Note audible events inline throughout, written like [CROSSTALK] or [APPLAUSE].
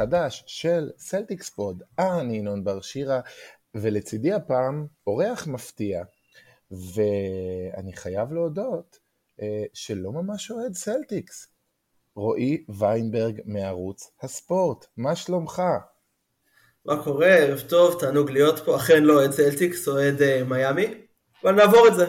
לפרק חדש של סלטיקס פוד. אני ינון בר שירה, ולצידי הפעם אורח מפתיע, ואני חייב להודות אה, שלא ממש אוהד סלטיקס. רועי ויינברג מערוץ הספורט, מה שלומך? מה קורה? ערב טוב, תענוג להיות פה. אכן לא אוהד סלטיקס, אוהד אה, מיאמי, אבל נעבור את זה.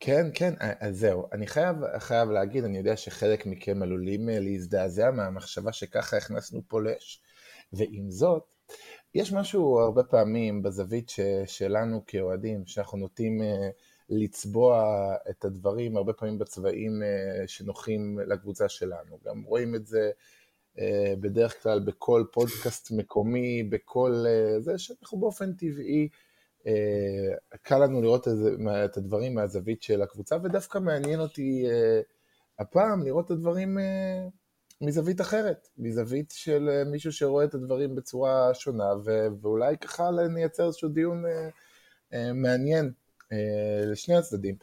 כן, כן, אה, אז זהו. אני חייב, חייב להגיד, אני יודע שחלק מכם עלולים אה, להזדעזע מהמחשבה שככה הכנסנו פה לאש, ועם זאת, יש משהו הרבה פעמים בזווית ש, שלנו כאוהדים, שאנחנו נוטים uh, לצבוע את הדברים הרבה פעמים בצבעים uh, שנוחים לקבוצה שלנו. גם רואים את זה אה, בדרך כלל בכל פודקאסט מקומי, בכל אה, זה, שאנחנו באופן טבעי, אה, קל לנו לראות את הדברים מהזווית של הקבוצה, ודווקא מעניין אותי הפעם לראות את הדברים מזווית אחרת, מזווית של מישהו שרואה את הדברים בצורה שונה, ואולי ככה נייצר איזשהו דיון מעניין לשני הצדדים.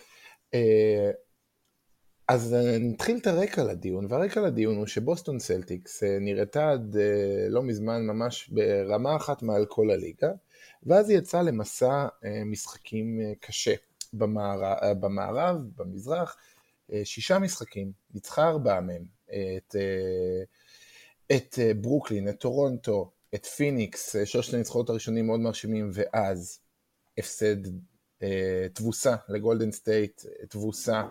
אז אה, נתחיל את הרקע לדיון, והרקע לדיון הוא שבוסטון סלטיקס אה, נראתה עד אה, לא מזמן ממש ברמה אחת מעל כל הליגה, ואז היא יצאה למסע משחקים קשה במערב, במערב, במזרח, שישה משחקים, ניצחה ארבעה מהם, את, את ברוקלין, את טורונטו, את פיניקס, שלושת הניצחונות הראשונים מאוד מרשימים, ואז הפסד תבוסה לגולדן סטייט, תבוסה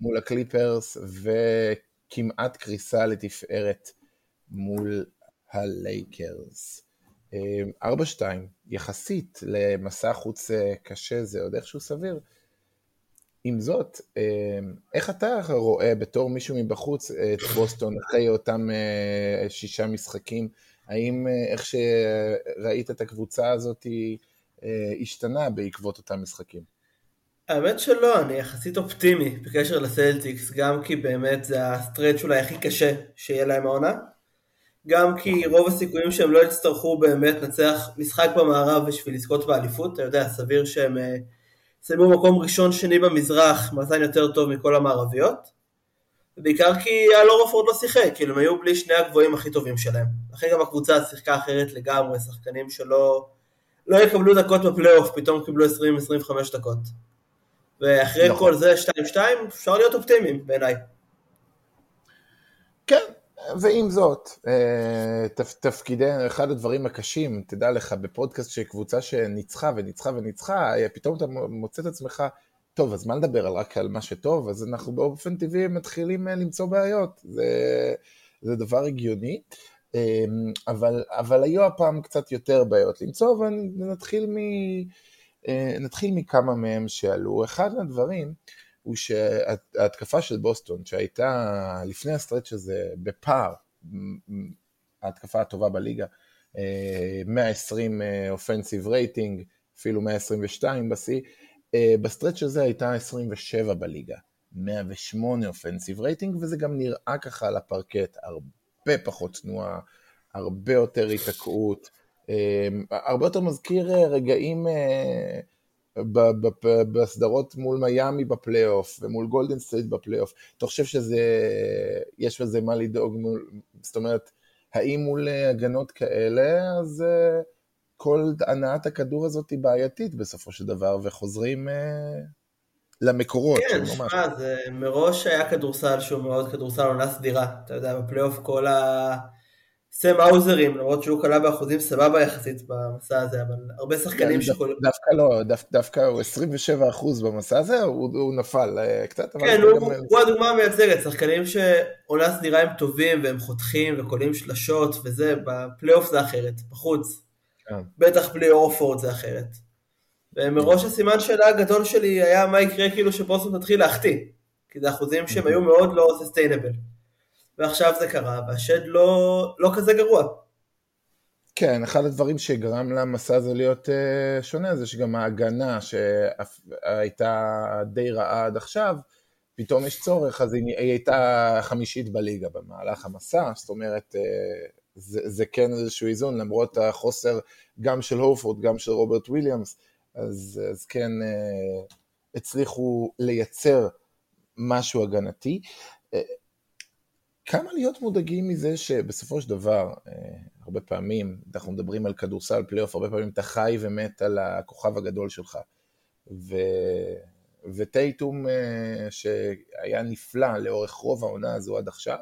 מול הקליפרס וכמעט קריסה לתפארת מול הלייקרס. 4-2, יחסית למסע חוץ אה, קשה זה עוד איכשהו סביר. עם זאת, אה, איך אתה רואה בתור מישהו מבחוץ את בוסטון אחרי אותם אה, שישה משחקים? האם איך שראית את הקבוצה הזאת השתנה בעקבות אותם משחקים? האמת שלא, אני יחסית אופטימי בקשר לסלטיקס, גם כי באמת זה הסטרץ' אולי הכי קשה שיהיה להם העונה, גם כי רוב הסיכויים שהם לא יצטרכו באמת לנצח משחק במערב בשביל לזכות באליפות, אתה יודע, סביר שהם יסיימו אה, מקום ראשון שני במזרח, מאזן יותר טוב מכל המערביות, ובעיקר כי אלור אופורד לא שיחק, כאילו הם היו בלי שני הגבוהים הכי טובים שלהם, לכן גם הקבוצה שיחקה אחרת לגמרי, שחקנים שלא לא יקבלו דקות בפלייאוף, פתאום קיבלו 20-25 דקות. ואחרי נכון. כל זה 2-2 אפשר להיות אופטימיים בעיניי. כן, ועם זאת, אה, תפקידי, אחד הדברים הקשים, תדע לך, בפודקאסט של קבוצה שניצחה וניצחה וניצחה, אה, פתאום אתה מוצא את עצמך, טוב, אז מה לדבר רק על מה שטוב? אז אנחנו באופן טבעי מתחילים אה, למצוא בעיות, זה, זה דבר הגיוני, אבל, אבל היו הפעם קצת יותר בעיות למצוא, ונתחיל מ... נתחיל מכמה מהם שעלו. אחד מהדברים הוא שההתקפה של בוסטון, שהייתה לפני הסטרץ' הזה בפער, ההתקפה הטובה בליגה, 120 offensive rating, אפילו 122 בשיא, אה, ב stretch הזה הייתה 27 בליגה, 108 offensive rating, וזה גם נראה ככה על הפרקט, הרבה פחות תנועה, הרבה יותר היתקעות. אמ, הרבה יותר מזכיר אה, רגעים אה, בסדרות מול מיאמי בפלייאוף ומול גולדן סטייט בפלייאוף. אתה חושב שזה, יש בזה מה לדאוג, מול, זאת אומרת, האם מול אה, הגנות כאלה, אז כל הנעת הכדור הזאת היא בעייתית בסופו של דבר, וחוזרים למקורות. כן, שמע, זה מראש היה כדורסל שהוא מאוד כדורסל עונה סדירה. אתה יודע, בפלייאוף כל ה... סם האוזרים, למרות שהוא קלה באחוזים סבבה יחסית במסע הזה, אבל הרבה שחקנים כן, שכל... דווקא לא, דווקא הוא 27 אחוז במסע הזה, הוא, נפל אה, קצת, כן, הוא, הדוגמה המייצגת, שחקנים שעונה סדירה הם טובים והם חותכים וקולים שלשות וזה, בפלייאוף זה אחרת, בחוץ. כן. בטח בלי אורפורד זה אחרת. ומראש הסימן שאלה הגדול שלי היה מה יקרה כאילו שבוסון תתחיל להחטיא, כי זה אחוזים שהם היו מאוד לא סוסטיינבל. ועכשיו זה קרה, והשד לא, לא כזה גרוע. כן, אחד הדברים שגרם למסע הזה להיות uh, שונה זה שגם ההגנה שהייתה די רעה עד עכשיו, פתאום יש צורך, אז היא, היא הייתה חמישית בליגה במהלך המסע, זאת אומרת, אה, זה, זה כן איזשהו איזון, למרות החוסר גם של הורפורד, גם של רוברט וויליאמס, אז, אז כן אה, הצליחו לייצר משהו הגנתי. כמה להיות מודאגים מזה שבסופו של דבר, אה, הרבה פעמים, אנחנו מדברים על כדורסל פלייאוף, הרבה פעמים אתה חי ומת על הכוכב הגדול שלך. ו... וטייטום אה, שהיה נפלא לאורך רוב העונה הזו עד עכשיו,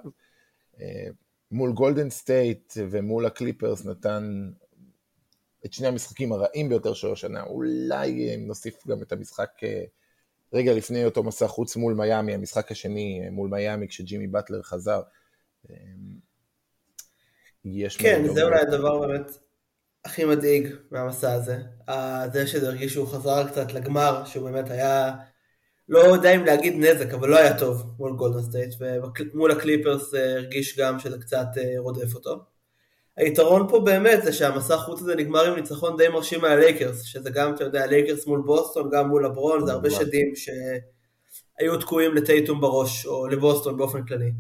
אה, מול גולדן סטייט ומול הקליפרס נתן את שני המשחקים הרעים ביותר של השנה, אולי נוסיף גם את המשחק רגע לפני אותו מסע חוץ מול מיאמי, המשחק השני מול מיאמי כשג'ימי באטלר חזר. אמ, יש כן, זה אולי הדבר באמת הכי מדאיג מהמסע הזה. זה שזה הרגיש שהוא חזר קצת לגמר, שהוא באמת היה, לא יודע אם להגיד נזק, אבל לא היה טוב מול גולדן סטייט, ומול הקליפרס אה, הרגיש גם שזה קצת אה, רודף אותו. היתרון פה באמת זה שהמסע חוץ הזה נגמר עם ניצחון די מרשים מהלייקרס, שזה גם, אתה יודע, לייקרס מול בוסטון, גם מול הברון, זה הרבה שדים שהיו תקועים לטייטום בראש, או לבוסטון באופן כללי.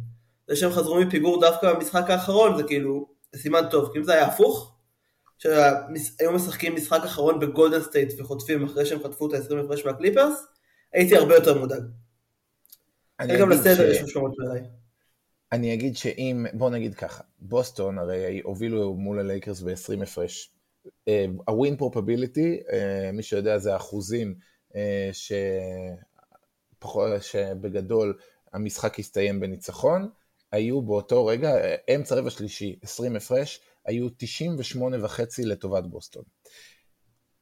זה שהם חזרו מפיגור דווקא במשחק האחרון, זה כאילו סימן טוב, כי אם זה היה הפוך, שהיו משחקים משחק אחרון בגולדן סטייט וחוטפים אחרי שהם חטפו את ה-20 הפרש מהקליפרס, הייתי הרבה יותר מודאג. אני גם לסדר יש משמעות בעיניי. אני אגיד שאם, בוא נגיד ככה, בוסטון הרי הובילו מול הלייקרס ב-20 הפרש. ה win probability, מי שיודע זה האחוזים אה, שבגדול המשחק הסתיים בניצחון, היו באותו רגע, אמצע רבע שלישי, 20 הפרש, היו 98 וחצי לטובת בוסטון.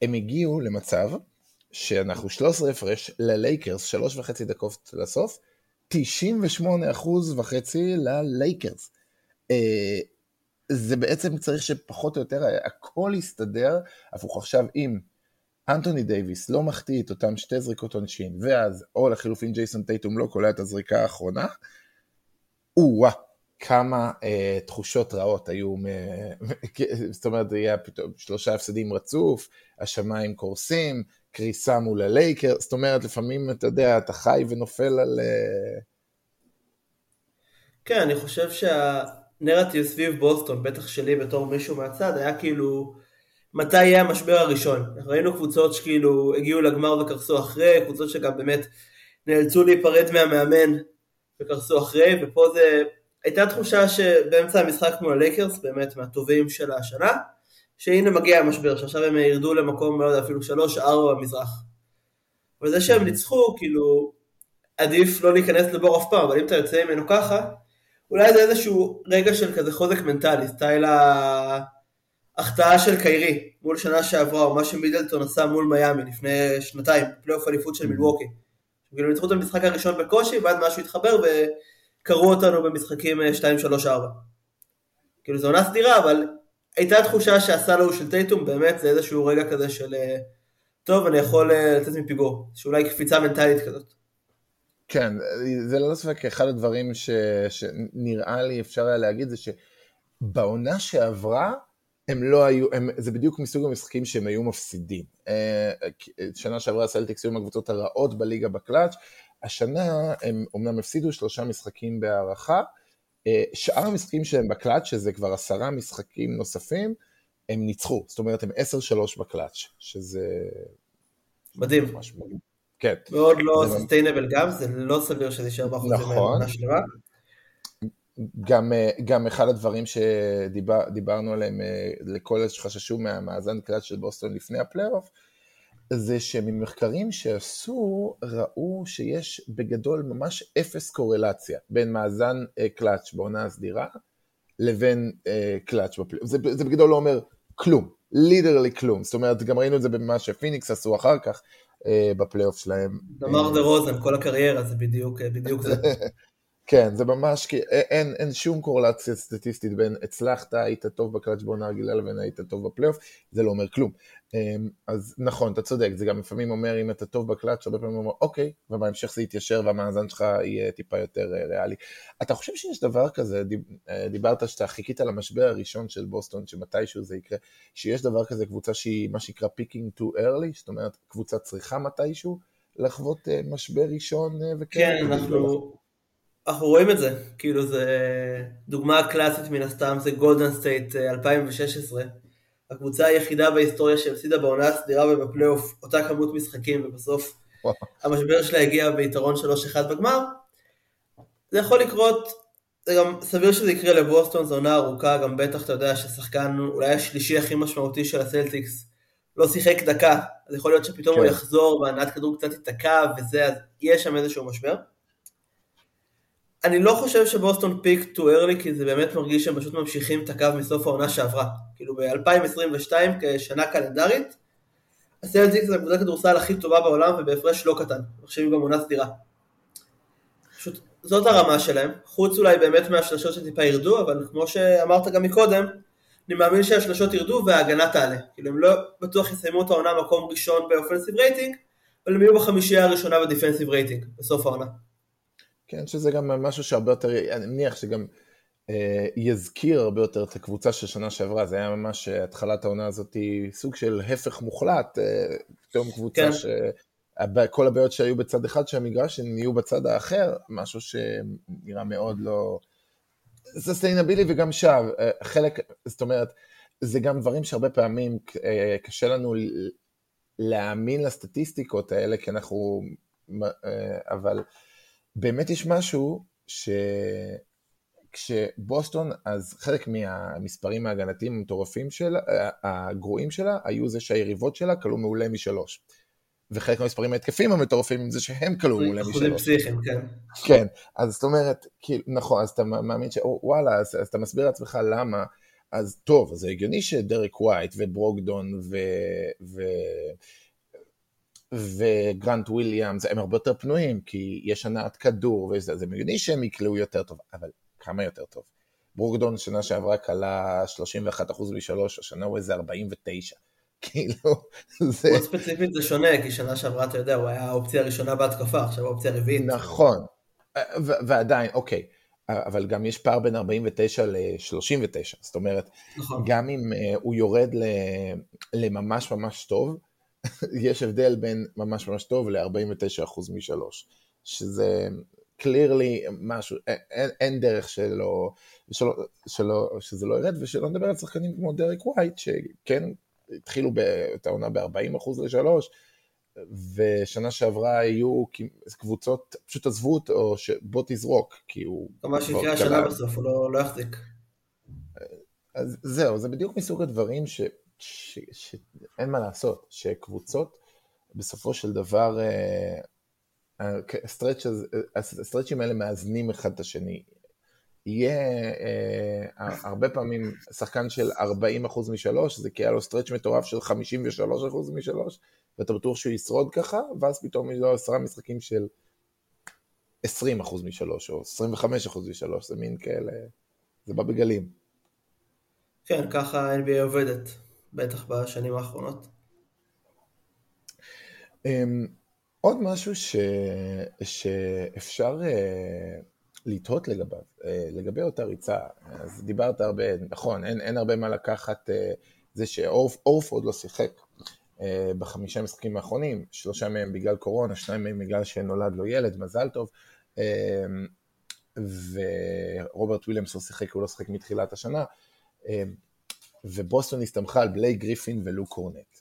הם הגיעו למצב שאנחנו 13 הפרש ללייקרס, שלוש וחצי דקות לסוף, 98 אחוז וחצי ללייקרס. אה, זה בעצם צריך שפחות או יותר הכל יסתדר, הפוך עכשיו אם אנטוני דייוויס לא מחטיא את אותם שתי זריקות עונשין, ואז או לחילופין ג'ייסון טייטום לא קולע את הזריקה האחרונה, או-אה, כמה אה, תחושות רעות היו, מ... [LAUGHS] זאת אומרת, היה פתאום שלושה הפסדים רצוף, השמיים קורסים, קריסה מול הלייקר, זאת אומרת, לפעמים, אתה יודע, אתה חי ונופל על... אה, כן, אני חושב שהנרטיב סביב בוסטון, בטח שלי בתור מישהו מהצד, היה כאילו, מתי יהיה המשבר הראשון? ראינו קבוצות שכאילו הגיעו לגמר וקרסו אחרי, קבוצות שגם באמת נאלצו להיפרד מהמאמן וקרסו אחרי, ופה זה, הייתה תחושה שבאמצע המשחק מול הלייקרס, באמת מהטובים של השנה, שהנה מגיע המשבר, שעכשיו הם ירדו למקום, לא יודע, אפילו שלוש, ארבע במזרח. וזה שהם ניצחו, כאילו, עדיף לא להיכנס לבור אף פעם, אבל אם אתה יוצא ממנו ככה, אולי זה איזשהו רגע של כזה חוזק מנטלי, סטייל ההחטאה של קיירי מול שנה שעברה, או מה שמידלטון עשה מול מיאמי לפני שנתיים, פלייאוף אליפות של מילווקי. כאילו ניצחו את המשחק הראשון בקושי, ואז משהו התחבר וקראו אותנו במשחקים 2, 3, 4. כאילו זו עונה סדירה, אבל הייתה תחושה שהסלו של טייטום באמת זה איזשהו רגע כזה של אה, טוב, אני יכול אה, לצאת מפיגור, שאולי קפיצה מנטלית כזאת. כן, זה ללא ספק אחד הדברים ש, שנראה לי אפשר היה להגיד זה שבעונה שעברה הם לא היו, הם, זה בדיוק מסוג המשחקים שהם היו מפסידים. אה, שנה שעברה הסלטיקס היו מהקבוצות הרעות בליגה בקלאץ', השנה הם אומנם הפסידו שלושה משחקים בהארכה, שאר המשחקים שלהם בקלאץ', שזה כבר עשרה משחקים נוספים, הם ניצחו, זאת אומרת הם 10-3 בקלאץ', שזה... מדהים. כן. מאוד לא sustainable גם, זה לא סביר שזה יישאר באחוזים נכון. שלמה. גם, אה, גם אחד הדברים שדיברנו עליהם אה, לכל אלה שחששו מהמאזן קלאץ' של בוסטון לפני הפלייאוף, זה שממחקרים שעשו, ראו שיש בגדול ממש אפס קורלציה בין מאזן אה, קלאץ' בעונה הסדירה לבין אה, קלאץ' בפלייאוף. זה, זה בגדול לא אומר כלום, literally כלום. זאת אומרת, גם ראינו את זה במה שפיניקס עשו אחר כך אה, בפלייאוף שלהם. דמאר דה רוזן, כל הקריירה זה בדיוק, בדיוק זה. [LAUGHS] כן, זה ממש, כי אין, אין שום קורלציה סטטיסטית בין הצלחת, היית טוב בקלאץ' בעונה רגילה לבין היית טוב בפלייאוף, זה לא אומר כלום. אמ, אז נכון, אתה צודק, זה גם לפעמים אומר אם אתה טוב בקלאץ', הרבה פעמים אומר אוקיי, ובהמשך זה יתיישר והמאזן שלך יהיה טיפה יותר אה, ריאלי. אתה חושב שיש דבר כזה, אה, דיברת שאתה חיכית למשבר הראשון של בוסטון, שמתישהו זה יקרה, שיש דבר כזה קבוצה שהיא מה שנקרא picking too early, זאת אומרת קבוצה צריכה מתישהו לחוות אה, משבר ראשון וכן. כן, אנחנו... אנחנו רואים את זה, כאילו זה דוגמה קלאסית מן הסתם, זה גולדן סטייט 2016, הקבוצה היחידה בהיסטוריה שהפסידה בעונה הסדירה ובפלייאוף אותה כמות משחקים ובסוף המשבר שלה הגיע ביתרון 3-1 בגמר. זה יכול לקרות זה גם סביר שזה יקרה לבוסטון, זו עונה ארוכה, גם בטח אתה יודע ששחקן אולי השלישי הכי משמעותי של הסלטיקס לא שיחק דקה, אז יכול להיות שפתאום כן. הוא יחזור והנעת כדור קצת ייתקע וזה, אז יהיה שם איזשהו משבר. אני לא חושב שבוסטון פיק טו ארלי, כי זה באמת מרגיש שהם פשוט ממשיכים את הקו מסוף העונה שעברה. כאילו ב-2022, כשנה קלנדרית, הסלטיקס זה הקבוצת כדורסל הכי טובה בעולם ובהפרש לא קטן, מחשבים גם עונה סדירה. פשוט זאת הרמה שלהם, חוץ אולי באמת מהשלשות שטיפה ירדו, אבל כמו שאמרת גם מקודם, אני מאמין שהשלשות ירדו וההגנה תעלה. כאילו הם לא בטוח יסיימו את העונה מקום ראשון ב offensive rating, אבל הם יהיו בחמישייה הראשונה ב defensive rating, בסוף העונה. כן, שזה גם משהו שהרבה יותר, אני מניח שגם אה, יזכיר הרבה יותר את הקבוצה של שנה שעברה, זה היה ממש התחלת העונה הזאת סוג של הפך מוחלט, אה, פתאום קבוצה כן. ש... כל הבעיות שהיו בצד אחד של המגרש, הם נהיו בצד האחר, משהו שנראה מאוד לא sustainable וגם שב, אה, חלק, זאת אומרת, זה גם דברים שהרבה פעמים אה, קשה לנו להאמין לסטטיסטיקות האלה, כי אנחנו, אה, אבל באמת יש משהו ש... כשבוסטון, אז חלק מהמספרים ההגנתיים המטורפים שלה, הגרועים שלה, היו זה שהיריבות שלה כלו מעולה משלוש. וחלק מהמספרים ההתקפים המטורפים זה שהם כלו מעולה משלוש. אחוזים פסיכיים, כן. כן, אז זאת אומרת, כאילו, נכון, אז אתה מאמין ש... וואלה, אז, אז אתה מסביר לעצמך למה, אז טוב, אז זה הגיוני שדרק ווייט וברוקדון ו... ו... וגרנט וויליאמס הם הרבה יותר פנויים, כי יש הנעת כדור, וזה, זה הגיוני שהם יקלעו יותר טוב, אבל כמה יותר טוב? ברוקדון שנה שעברה כלה 31% משלוש, השנה הוא איזה 49. [LAUGHS] כאילו, זה... מאוד ספציפית זה שונה, כי שנה שעברה, אתה יודע, הוא היה האופציה הראשונה בהתקפה, עכשיו האופציה הרביעית. נכון, ועדיין, אוקיי, אבל גם יש פער בין 49 ל-39, זאת אומרת, נכון. גם אם uh, הוא יורד לממש ממש טוב, יש הבדל בין ממש ממש טוב ל-49% משלוש, שזה clearly משהו, אין, אין דרך שלא, שלא, שלא, שזה לא ירד, ושלא נדבר על שחקנים כמו דרק ווייט, שכן התחילו את העונה ב-40% לשלוש, ושנה שעברה היו קבוצות, פשוט עזבו אותו, שבוא תזרוק, כי הוא... מה שיקרה השנה בסוף, הוא לא, לא יחזיק. אז זהו, זה בדיוק מסוג הדברים ש, שאין מה לעשות, שקבוצות בסופו של דבר, הסטרצ'ים האלה מאזנים אחד את השני. יהיה אה, הרבה פעמים שחקן של 40% משלוש, זה כי היה לו סטרץ' מטורף של 53% משלוש, ואתה בטוח שהוא ישרוד ככה, ואז פתאום יש לו עשרה משחקים של 20% משלוש, או 25% משלוש, זה מין כאלה, זה בא בגלים. כן, ככה NBA עובדת, בטח בשנים האחרונות. Um, עוד משהו ש... שאפשר uh, לתהות לגביו, אה, לגבי אותה ריצה, אז דיברת הרבה, נכון, אין, אין הרבה מה לקחת אה, זה שאורפורד לא שיחק אה, בחמישה משחקים האחרונים, שלושה מהם בגלל קורונה, שניים מהם בגלל שנולד לו ילד, מזל טוב, ורוברט וויליאמס לא שיחק, הוא לא שיחק מתחילת השנה, ובוסטון הסתמכה על בלייק גריפין ולוק קורנט.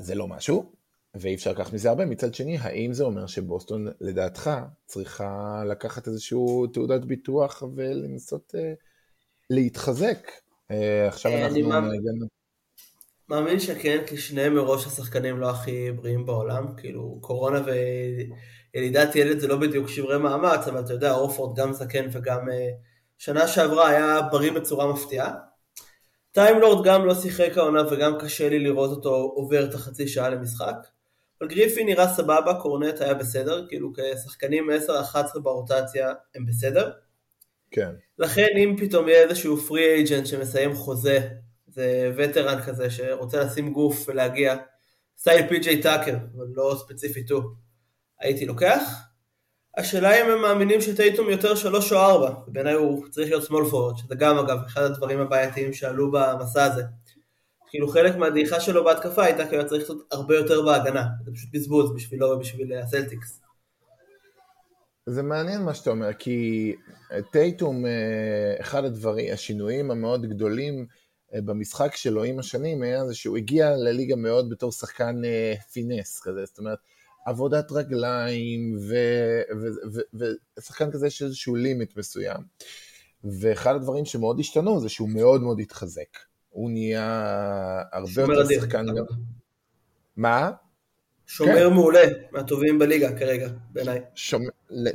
זה לא משהו, ואי אפשר לקחת מזה הרבה. מצד שני, האם זה אומר שבוסטון, לדעתך, צריכה לקחת איזושהי תעודת ביטוח ולנסות uh, להתחזק? Uh, עכשיו אנחנו... מאמין, מאמין שכן, כי שניהם מראש השחקנים לא הכי בריאים בעולם. כאילו, קורונה וילידת ילד זה לא בדיוק שברי מאמץ, אבל אתה יודע, אורפורד גם זקן וגם uh, שנה שעברה היה בריא בצורה מפתיעה. טיימלורד גם לא שיחק העונה וגם קשה לי לראות אותו עובר את החצי שעה למשחק. אבל גריפי נראה סבבה, קורנט היה בסדר, כאילו כשחקנים 10-11 ברוטציה הם בסדר. כן. לכן אם פתאום יהיה איזשהו פרי אייג'נט שמסיים חוזה, זה וטרן כזה שרוצה לשים גוף ולהגיע, סטייל פי.ג'יי טאקר, אבל לא ספציפית הוא, הייתי לוקח. השאלה אם הם מאמינים שטייטום יותר שלוש או ארבע, בעיניי הוא צריך להיות small forward, שזה גם אגב אחד הדברים הבעייתיים שעלו במסע הזה. כאילו חלק מהדעיכה שלו בהתקפה הייתה כי הוא היה צריך לעשות הרבה יותר בהגנה, זה פשוט בזבוז בשבילו ובשביל הסלטיקס. זה מעניין מה שאתה אומר, כי טייטום, אה, אחד הדברים, השינויים המאוד גדולים אה, במשחק שלו עם השנים היה זה שהוא הגיע לליגה מאוד בתור שחקן אה, פינס כזה, זאת אומרת, עבודת רגליים, ושחקן כזה יש איזשהו לימיט מסוים. ואחד הדברים שמאוד השתנו זה שהוא מאוד מאוד התחזק. הוא נהיה הרבה יותר שחקן... מה? שומר כן. מעולה, מהטובים בליגה כרגע, בעיניי. שומ...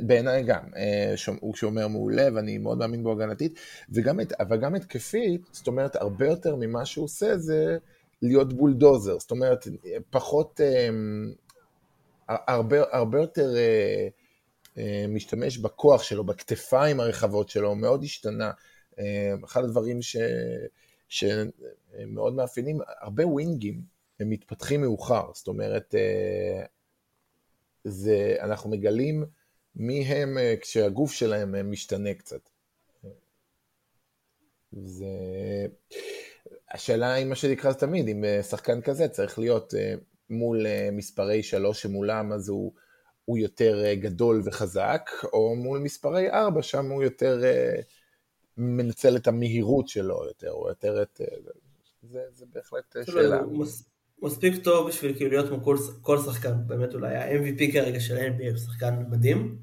בעיניי גם, אה, שומ... הוא שומר מעולה ואני מאוד מאמין בו הגנתית, וגם את... אבל גם התקפית, זאת אומרת, הרבה יותר ממה שהוא עושה זה להיות בולדוזר, זאת אומרת, פחות, אה, הרבה, הרבה יותר אה, משתמש בכוח שלו, בכתפיים הרחבות שלו, מאוד השתנה. אחד הדברים ש... שמאוד מאפיינים, הרבה ווינגים, הם מתפתחים מאוחר, זאת אומרת, אה, זה, אנחנו מגלים מי הם אה, כשהגוף שלהם אה, משתנה קצת. זה... השאלה היא מה שנקרא תמיד, אם שחקן כזה צריך להיות מול מספרי שלוש שמולם, אז הוא, הוא יותר גדול וחזק, או מול מספרי ארבע, שם הוא יותר מנצל את המהירות שלו יותר, או יותר את... זה, זה בהחלט שאלה. הוא, מספיק טוב בשביל כאילו להיות כמו כל, כל שחקן, באמת אולי ה-MVP כרגע של NBA הוא שחקן מדהים.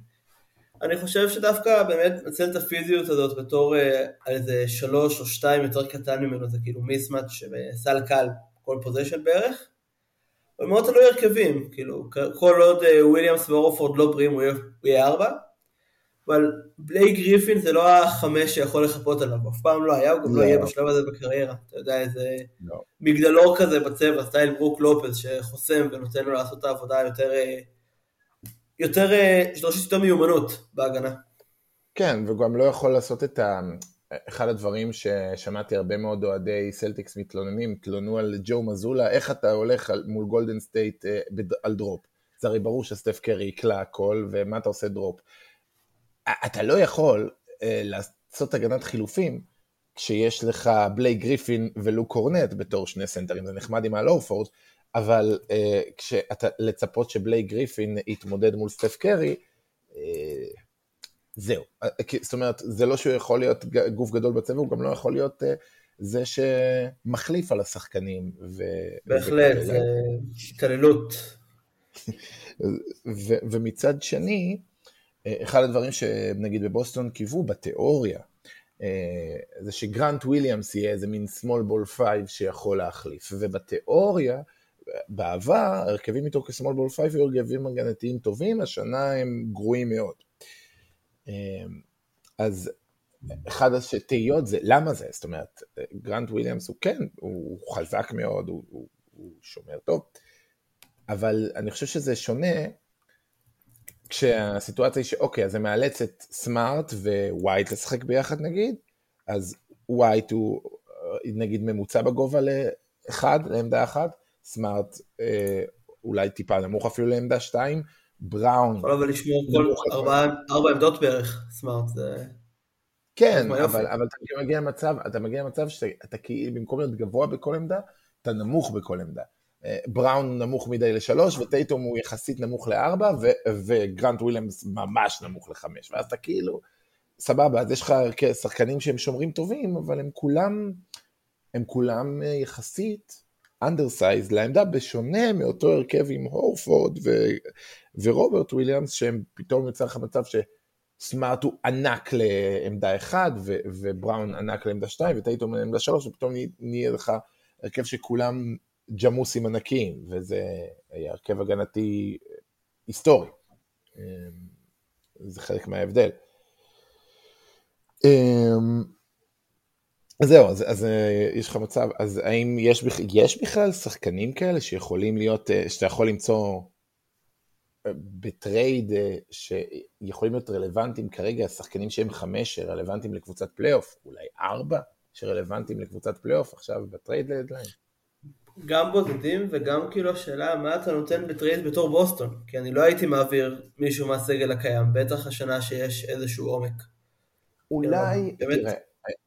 אני חושב שדווקא באמת נצל את הפיזיות הזאת בתור אה, על איזה שלוש או שתיים יותר קטן ממנו, זה כאילו מיסמאץ' שבסל קל כל position בערך. אבל מאוד תלוי הרכבים, כאילו כל עוד אה, וויליאמס והורפורד לא בריאים הוא יהיה ארבע, אבל בלייק גריפין זה לא החמש שיכול לחפות עליו, אף פעם לא היה, הוא גם לא, לא יהיה בשלב הזה בקריירה. אתה יודע, איזה לא. מגדלור כזה בצבע, סטייל ברוק לופז, שחוסם ונותן לו לעשות את העבודה יותר, אה, יותר, אה, שדורשת יותר מיומנות בהגנה. כן, וגם לא יכול לעשות את ה... אחד הדברים ששמעתי הרבה מאוד אוהדי סלטיקס מתלוננים, תלונו על ג'ו מזולה, איך אתה הולך מול גולדן סטייט אה, על drop. זה הרי ברור שסטף קרי יקלע הכל, ומה אתה עושה drop. אתה לא יכול אה, לעשות הגנת חילופים כשיש לך בלייק גריפין ולוק קורנט בתור שני סנטרים, זה נחמד עם אל הורפורד, אבל אה, כשאתה לצפות שבלייק גריפין יתמודד מול סטף קרי, זהו. אה, זאת אומרת, זה לא שהוא יכול להיות גוף גדול בצבע, הוא גם לא יכול להיות אה, זה שמחליף על השחקנים. ו... בהחלט, זה התעללות. ומצד שני, אחד הדברים שנגיד בבוסטון קיוו בתיאוריה, אה, זה שגרנט וויליאמס יהיה איזה מין small ball 5 שיכול להחליף, ובתיאוריה, בעבר, הרכבים איתו כ-small ball 5 היו הרכבים הגנתיים טובים, השנה הם גרועים מאוד. אה, אז אחד התהיות זה, למה זה? זאת אומרת, גרנט וויליאמס הוא כן, הוא חזק מאוד, הוא, הוא, הוא שומר טוב, אבל אני חושב שזה שונה כשהסיטואציה היא שאוקיי, אז זה מאלץ את סמארט ווייט לשחק ביחד נגיד, אז ווייט הוא אה, נגיד ממוצע בגובה לאחד, לעמדה אחת, סמארט אה, אולי טיפה נמוך אפילו לעמדה שתיים, בראון... יכול אבל לשמור כל ארבע, עמדות בערך, סמארט. כן, אבל, אבל אתה מגיע למצב, אתה מגיע למצב שאתה כאילו במקום להיות גבוה בכל עמדה, אתה נמוך בכל עמדה. בראון נמוך מדי לשלוש, וטייטום הוא יחסית נמוך לארבע, וגרנט וויליאמס ממש נמוך לחמש, ואז אתה כאילו, סבבה, אז יש לך שחקנים שהם שומרים טובים, אבל הם כולם, הם כולם אה, יחסית undersized לעמדה, בשונה מאותו הרכב עם הורפורד ו, ורוברט וויליאמס, שהם פתאום יוצא לך מצב שסמארט הוא ענק לעמדה אחד, ו, ובראון ענק לעמדה שתיים, וטייטום לעמדה שלוש, ופתאום נהיה לך הרכב שכולם ג'מוסים ענקיים, וזה היה הרכב הגנתי היסטורי. אמ, זה חלק מההבדל. אמ, אז זהו, אז, אז אה, יש לך מצב, אז האם יש, יש בכלל שחקנים כאלה שיכולים להיות, אה, שאתה יכול למצוא אה, ב trade שיכולים להיות רלוונטיים כרגע, שחקנים שהם חמש שרלוונטיים לקבוצת פלייאוף, אולי ארבע שרלוונטיים לקבוצת פלייאוף עכשיו ב trade דדליין? גם בודדים וגם כאילו השאלה מה אתה נותן ב trade בתור בוסטון כי אני לא הייתי מעביר מישהו מהסגל הקיים בטח השנה שיש איזשהו עומק. אולי, באמת תראה,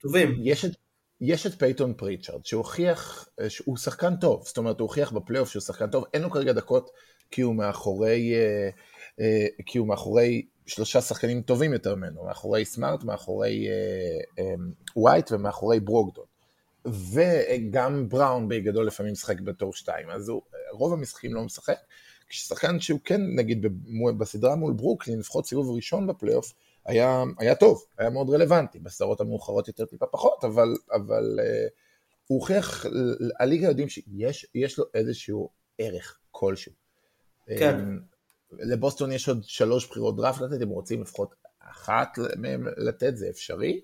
טובים. יש את, יש את פייטון פריצ'רד שהוכיח שהוא שחקן טוב זאת אומרת הוא הוכיח בפלייאוף שהוא שחקן טוב אין לו כרגע דקות כי הוא מאחורי אה, אה, כי הוא מאחורי שלושה שחקנים טובים יותר ממנו מאחורי סמארט מאחורי ווייט ומאחורי ברוגדון וגם בראון בגדול לפעמים משחק בתור שתיים, אז הוא רוב המשחקים לא משחק, שחקן שהוא כן, נגיד בסדרה מול ברוקלין, לפחות סיבוב ראשון בפלייאוף, היה, היה טוב, היה מאוד רלוונטי, בסדרות המאוחרות יותר טיפה פחות, אבל, אבל uh, הוא הוכיח, הליגה יודעים שיש לו איזשהו ערך כלשהו. כן. Um, לבוסטון יש עוד שלוש בחירות דראפט לתת, אם רוצים לפחות אחת מהם לתת, זה אפשרי.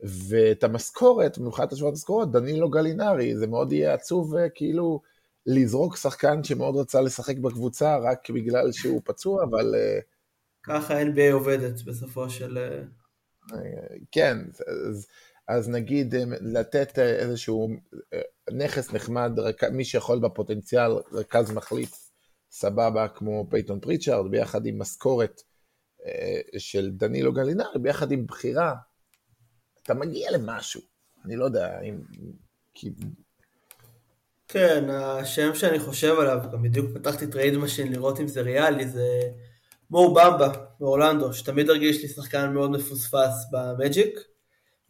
ואת המשכורת, מבחינת השוואת משכורת, דנילו גלינרי, זה מאוד יהיה עצוב אה, כאילו לזרוק שחקן שמאוד רצה לשחק בקבוצה רק בגלל שהוא פצוע, אבל... אה, ככה NBA עובדת בסופו של... אה, כן, אז, אז נגיד לתת איזשהו נכס נחמד, מי שיכול בפוטנציאל, רכז מחליף סבבה כמו פייטון פריצ'ארד, ביחד עם משכורת של דנילו גלינרי, ביחד עם בחירה אתה מגיע למשהו. אני לא יודע אם... כן, השם שאני חושב עליו, גם בדיוק פתחתי trade machine לראות אם זה ריאלי, זה מו במבה באורלנדו, שתמיד הרגיש לי שחקן מאוד מפוספס במג'יק.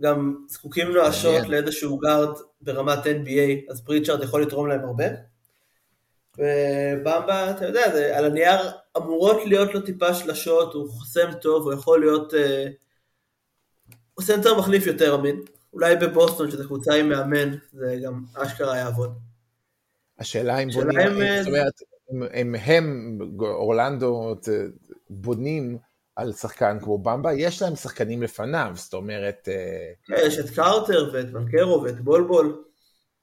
גם זקוקים נואשות לאיזשהו guard ברמת NBA, אז פריצ'ארד יכול לתרום להם הרבה. ובמבה, אתה יודע, זה, על הנייר אמורות להיות לו טיפה שלשות, הוא חוסם טוב, הוא יכול להיות... Uh, הוא סנטר מחליף יותר אמין. אולי בבוסטון, שזו קבוצה עם מאמן, זה גם אשכרה יעבוד. השאלה אם בונים, זאת אומרת, אם הם, אורלנדו, בונים על שחקן כמו במבה, יש להם שחקנים לפניו, זאת אומרת... אה, יש את קרטר ואת בנקרו ואת בולבול.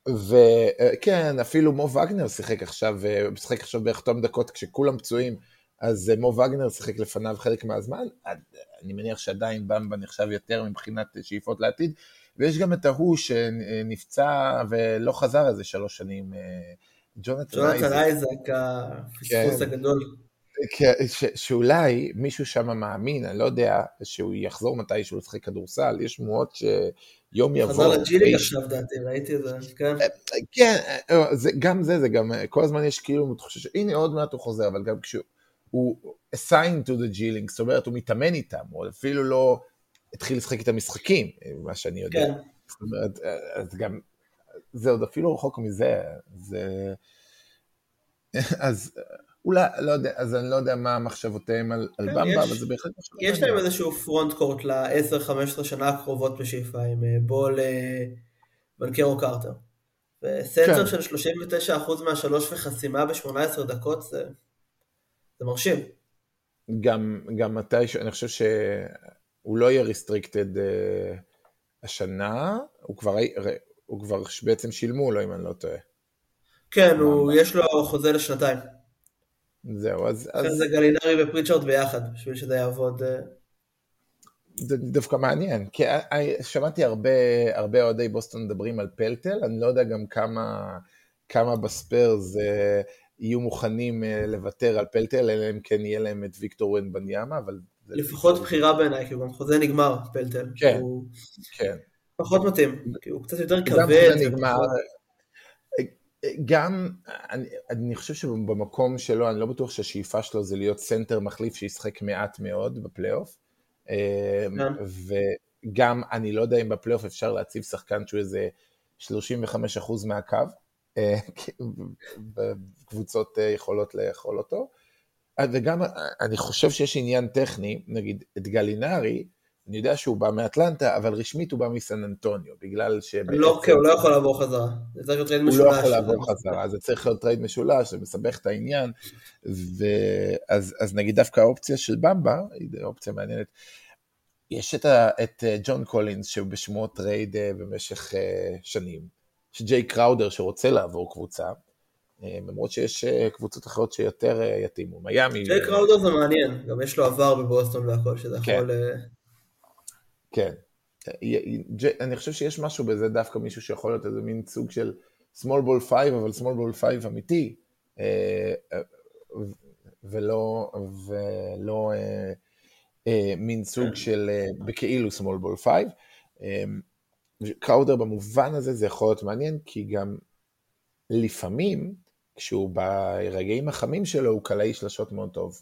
וכן, אפילו מו וגנר שיחק עכשיו, אה, שיחק עכשיו בערך תום דקות כשכולם פצועים. אז אה, מו וגנר שיחק לפניו חלק מהזמן, אני מניח שעדיין במבה נחשב יותר מבחינת שאיפות לעתיד, ויש גם את ההוא שנפצע ולא חזר איזה שלוש שנים, אה, ג'ונתן אייזק, הפספוס כן. הגדול. כן, שאולי מישהו שם מאמין, אני לא יודע, שהוא יחזור מתישהו לשחק כדורסל, יש שמועות שיום יבוא... חזר לג'יליג עכשיו דעתי, ראיתי את זה, כן. אה, כן, גם זה, זה גם, כל הזמן יש כאילו תחושה שהנה עוד מעט הוא חוזר, אבל גם כשהוא... הוא assigned to the G-Link, זאת אומרת, הוא מתאמן איתם, הוא אפילו לא התחיל לשחק את המשחקים, מה שאני יודע. כן. זאת אומרת, אז גם, זה עוד אפילו רחוק מזה, זה... אז אולי, לא יודע, אז אני לא יודע מה מחשבותיהם על, כן, על במבה, יש, אבל זה בהחלט מחשבות. יש להם איזשהו פרונט קורט ל-10-15 שנה הקרובות בשאיפה, עם אה, בול בנקרו קרטר. וסנטר כן. של 39% מהשלוש וחסימה ב-18 דקות, זה... זה מרשים. גם, גם מתי, אני חושב שהוא לא יהיה ריסטריקטד uh, השנה, הוא כבר, הוא כבר בעצם שילמו לו אם אני לא טועה. כן, הוא, יש לו חוזה לשנתיים. זהו, אז... אז... זה גלינרי ופריצ'רד ביחד, בשביל שזה יעבוד. אה. זה דווקא מעניין, כי שמעתי הרבה, הרבה אוהדי בוסטון מדברים על פלטל, אני לא יודע גם כמה, כמה בספיירס יהיו מוכנים אה, לוותר על פלטל, אלא אם כן יהיה להם את ויקטור וומבניאמה, אבל... לפחות בחירה בעיניי, כי הוא גם חוזה נגמר, פלטל. כן, כן. פחות מתאים, הוא קצת יותר כבד. גם אני, אני חושב שבמקום שלו, אני לא בטוח שהשאיפה שלו זה להיות סנטר מחליף שישחק מעט מאוד בפלייאוף. אה, כן. וגם, אני לא יודע אם בפלייאוף אפשר להציב שחקן שהוא איזה 35% מהקו. אה, קבוצות אה, יכולות לאכול אותו. אה, וגם אני חושב שיש עניין טכני, נגיד את גלינרי, אני יודע שהוא בא מאטלנטה, אבל רשמית הוא בא מסן אנטוניו, בגלל ש... לא, כן, הוא לא יכול לעבור חזרה. זה צריך להיות trade משולש. הוא לא יכול לעבור חזרה, זה צריך להיות trade משולש, זה מסבך את העניין. ואז, אז נגיד דווקא האופציה של במבה, היא אופציה מעניינת. יש את, ה, את ג'ון קולינס, שהוא בשמות trade במשך שנים. יש ג'יי קראודר שרוצה לעבור קבוצה, אה, למרות שיש אה, קבוצות אחרות שיותר אה, יתאימו, מיאמי. ג'יי קראודר זה מעניין, גם יש לו עבר בבוסטון והכל, שזה כן. יכול... כן. אני חושב שיש משהו בזה דווקא מישהו שיכול להיות איזה מין סוג של small ball 5, אבל small ball 5 אמיתי, ולא, ולא מין סוג של בכאילו small ball 5. קראודר במובן הזה זה יכול להיות מעניין, כי גם לפעמים, כשהוא ברגעים החמים שלו, הוא קלעי שלשות מאוד טוב.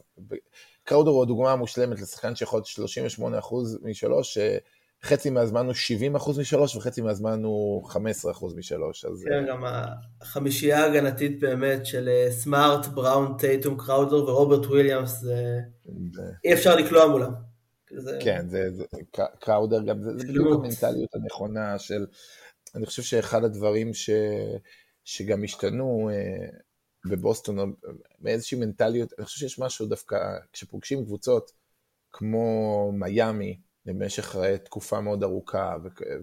קראודר הוא הדוגמה המושלמת לשחקן שיכול להיות 38% משלוש, חצי מהזמן הוא 70 אחוז משלוש וחצי מהזמן הוא 15 אחוז משלוש. אז... כן, גם החמישייה ההגנתית באמת של סמארט, בראון, טייטום, קראודר ורוברט וויליאמס, זה... אי אפשר לקלוע מולם. זה... כן, זה, זה קראודר גם, זה, זה בדיוק המנטליות הנכונה של, אני חושב שאחד הדברים ש, שגם השתנו אה, בבוסטון, מאיזושהי מנטליות, אני חושב שיש משהו דווקא, כשפוגשים קבוצות כמו מיאמי, למשך אה, תקופה מאוד ארוכה,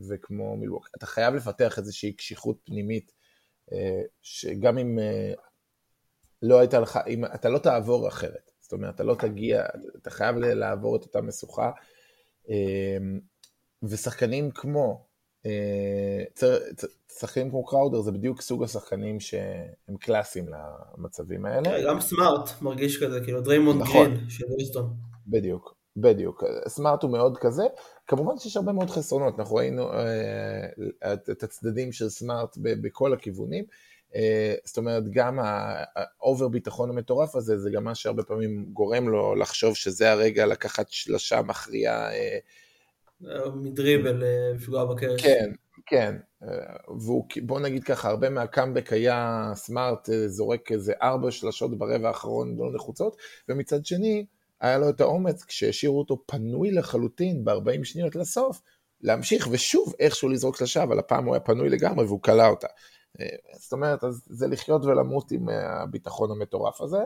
וכמו מילווק, אתה חייב לפתח איזושהי קשיחות פנימית, אה, שגם אם לא הייתה לך, אם אתה לא תעבור אחרת. זאת אומרת, אתה לא תגיע, אתה חייב לעבור את אותה משוכה. ושחקנים כמו, אה, שחקנים כמו קראודר זה בדיוק סוג השחקנים שהם קלאסיים למצבים האלה. כן, גם סמארט מרגיש כזה, כאילו דריימונד נכון. גרין של הווסטון. בדיוק, בדיוק. סמארט הוא מאוד כזה. כמובן שיש הרבה מאוד חסרונות, אנחנו ראינו אה, את הצדדים של סמארט בכל הכיוונים. אה, זאת אומרת, גם ה over ביטחון המטורף הזה, זה גם מה שהרבה פעמים גורם לו לחשוב שזה הרגע לקחת שלושה מכריעה. אה, מדריבל אה, לפגוע בקרש. כן, כן. והוא, בוא נגיד ככה, הרבה מהקאמבק היה סמארט, זורק איזה ארבע שלשות ברבע האחרון לא נחוצות, ומצד שני, היה לו את האומץ, כשהשאירו אותו פנוי לחלוטין ב-40 שניות לסוף, להמשיך ושוב איכשהו לזרוק שלשה, אבל הפעם הוא היה פנוי לגמרי והוא קלע אותה. אה, זאת אומרת, אז זה לחיות ולמות עם אה, הביטחון המטורף הזה,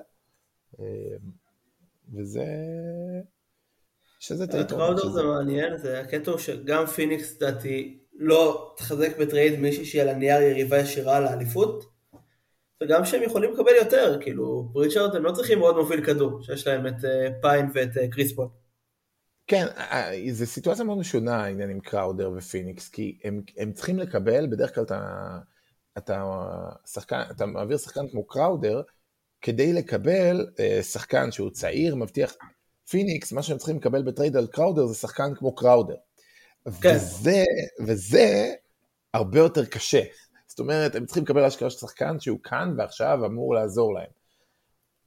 אה, וזה... שזה את היתרון. זה מעניין, זה הקטע הוא שגם פיניקס, לדעתי, לא תחזק ב trade מישהי שהיא על הנייר יריבה ישירה לאליפות, וגם שהם יכולים לקבל יותר, כאילו, פריצ'רד הם לא צריכים עוד מוביל כדור, שיש להם את פיין ואת כריס פול. כן, זו סיטואציה מאוד משונה העניין עם קראודר ופיניקס, כי הם, הם צריכים לקבל, בדרך כלל אתה... אתה, שחקן, אתה מעביר שחקן כמו קראודר כדי לקבל אה, שחקן שהוא צעיר, מבטיח, פיניקס, מה שהם צריכים לקבל ב trade על קראודר זה שחקן כמו קראודר. כן. וזה, וזה הרבה יותר קשה. זאת אומרת, הם צריכים לקבל השקעה של שחקן שהוא כאן ועכשיו אמור לעזור להם.